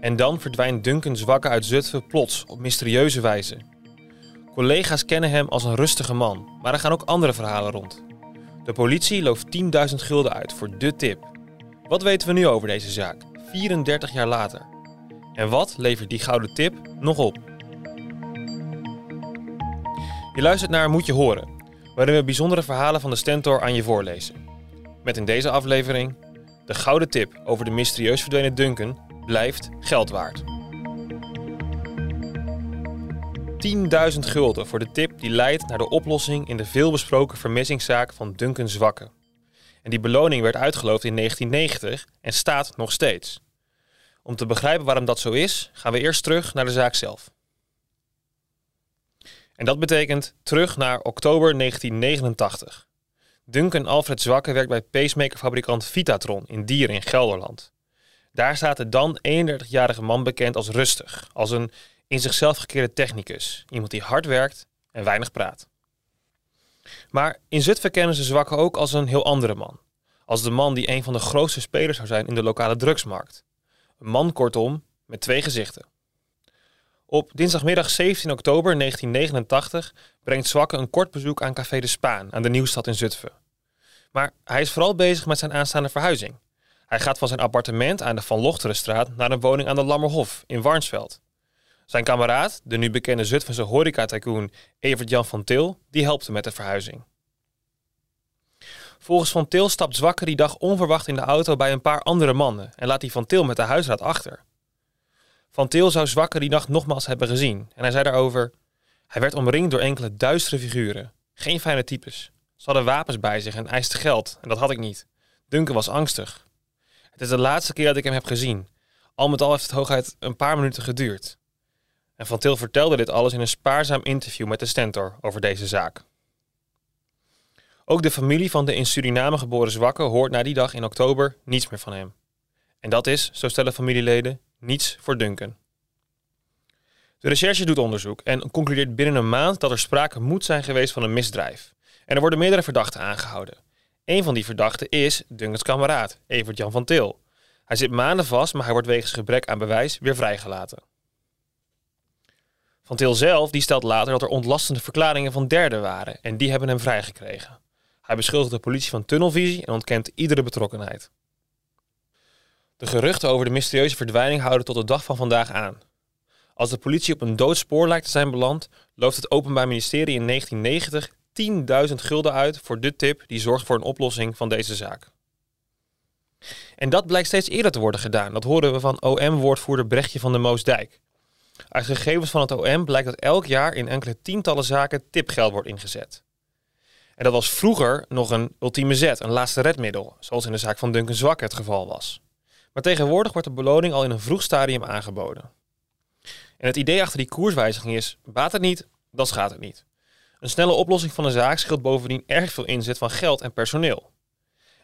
En dan verdwijnt Duncan Zwakke uit Zutphen plots op mysterieuze wijze. Collega's kennen hem als een rustige man, maar er gaan ook andere verhalen rond. De politie looft 10.000 gulden uit voor de tip. Wat weten we nu over deze zaak, 34 jaar later? En wat levert die gouden tip nog op? Je luistert naar Moet je horen, waarin we bijzondere verhalen van de Stentor aan je voorlezen. Met in deze aflevering de gouden tip over de mysterieus verdwenen Duncan blijft geld waard. 10.000 gulden voor de tip die leidt naar de oplossing in de veelbesproken vermissingszaak van Duncan Zwakke. En die beloning werd uitgeloofd in 1990 en staat nog steeds. Om te begrijpen waarom dat zo is, gaan we eerst terug naar de zaak zelf. En dat betekent terug naar oktober 1989. Duncan Alfred Zwakke werkt bij pacemakerfabrikant Vitatron in Dieren in Gelderland. Daar staat de dan 31-jarige man bekend als rustig, als een in zichzelf gekeerde technicus. Iemand die hard werkt en weinig praat. Maar in Zutphen kennen ze Zwakke ook als een heel andere man. Als de man die een van de grootste spelers zou zijn in de lokale drugsmarkt. Een man kortom met twee gezichten. Op dinsdagmiddag 17 oktober 1989 brengt Zwakke een kort bezoek aan Café de Spaan aan de Nieuwstad in Zutphen. Maar hij is vooral bezig met zijn aanstaande verhuizing. Hij gaat van zijn appartement aan de Van Lochterenstraat naar een woning aan de Lammerhof in Warnsveld. Zijn kameraad, de nu bekende Zutphense horeca-tycoon Evert-Jan van Til, die helpt hem met de verhuizing. Volgens Van Til stapt Zwakke die dag onverwacht in de auto bij een paar andere mannen en laat die Van Til met de huisraad achter. Van Til zou Zwakke die nacht nogmaals hebben gezien en hij zei daarover... Hij werd omringd door enkele duistere figuren. Geen fijne types. Ze hadden wapens bij zich en eisten geld en dat had ik niet. Duncan was angstig. Het is de laatste keer dat ik hem heb gezien. Al met al heeft het hooguit een paar minuten geduurd. En Van Til vertelde dit alles in een spaarzaam interview met de Stentor over deze zaak. Ook de familie van de in Suriname geboren zwakke hoort na die dag in oktober niets meer van hem. En dat is, zo stellen familieleden, niets voor Duncan. De recherche doet onderzoek en concludeert binnen een maand dat er sprake moet zijn geweest van een misdrijf. En er worden meerdere verdachten aangehouden. Een van die verdachten is Duncans kameraad, Evert-Jan van Til. Hij zit maanden vast, maar hij wordt wegens gebrek aan bewijs weer vrijgelaten. Van Til zelf die stelt later dat er ontlastende verklaringen van derden waren en die hebben hem vrijgekregen. Hij beschuldigt de politie van tunnelvisie en ontkent iedere betrokkenheid. De geruchten over de mysterieuze verdwijning houden tot de dag van vandaag aan. Als de politie op een doodspoor lijkt te zijn beland, looft het Openbaar Ministerie in 1990 10.000 gulden uit voor de tip die zorgt voor een oplossing van deze zaak. En dat blijkt steeds eerder te worden gedaan. Dat horen we van OM-woordvoerder Brechtje van de Moosdijk. Uit gegevens van het OM blijkt dat elk jaar in enkele tientallen zaken tipgeld wordt ingezet. En dat was vroeger nog een ultieme zet, een laatste redmiddel, zoals in de zaak van Duncan Zwak het geval was. Maar tegenwoordig wordt de beloning al in een vroeg stadium aangeboden. En het idee achter die koerswijziging is, baat het niet, dan schaadt het niet. Een snelle oplossing van een zaak scheelt bovendien erg veel inzet van geld en personeel.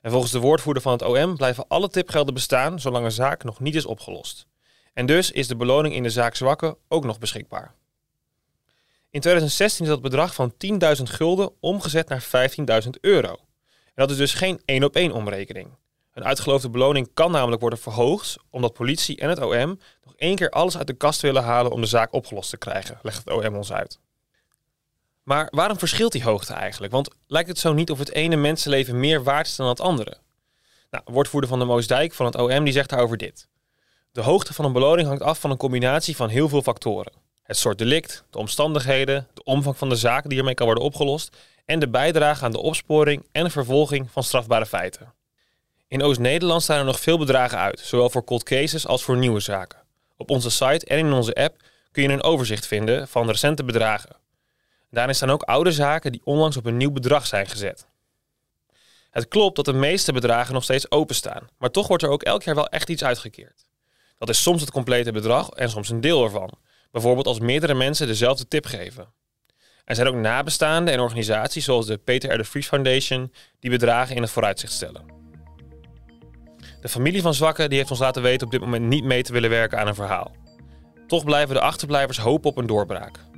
En volgens de woordvoerder van het OM blijven alle tipgelden bestaan zolang een zaak nog niet is opgelost. En dus is de beloning in de zaak Zwakke ook nog beschikbaar. In 2016 is dat bedrag van 10.000 gulden omgezet naar 15.000 euro. En dat is dus geen één op één omrekening. Een uitgeloofde beloning kan namelijk worden verhoogd omdat politie en het OM nog één keer alles uit de kast willen halen om de zaak opgelost te krijgen, legt het OM ons uit. Maar waarom verschilt die hoogte eigenlijk? Want lijkt het zo niet of het ene mensenleven meer waard is dan het andere? Nou, woordvoerder van de Moosdijk van het OM die zegt daarover dit. De hoogte van een beloning hangt af van een combinatie van heel veel factoren. Het soort delict, de omstandigheden, de omvang van de zaak die ermee kan worden opgelost en de bijdrage aan de opsporing en vervolging van strafbare feiten. In Oost-Nederland staan er nog veel bedragen uit, zowel voor cold cases als voor nieuwe zaken. Op onze site en in onze app kun je een overzicht vinden van recente bedragen. Daarin staan ook oude zaken die onlangs op een nieuw bedrag zijn gezet. Het klopt dat de meeste bedragen nog steeds openstaan, maar toch wordt er ook elk jaar wel echt iets uitgekeerd. Dat is soms het complete bedrag en soms een deel ervan. Bijvoorbeeld als meerdere mensen dezelfde tip geven. Er zijn ook nabestaanden en organisaties zoals de Peter R. de Vries Foundation die bedragen in het vooruitzicht stellen. De familie van zwakken die heeft ons laten weten op dit moment niet mee te willen werken aan een verhaal. Toch blijven de achterblijvers hopen op een doorbraak,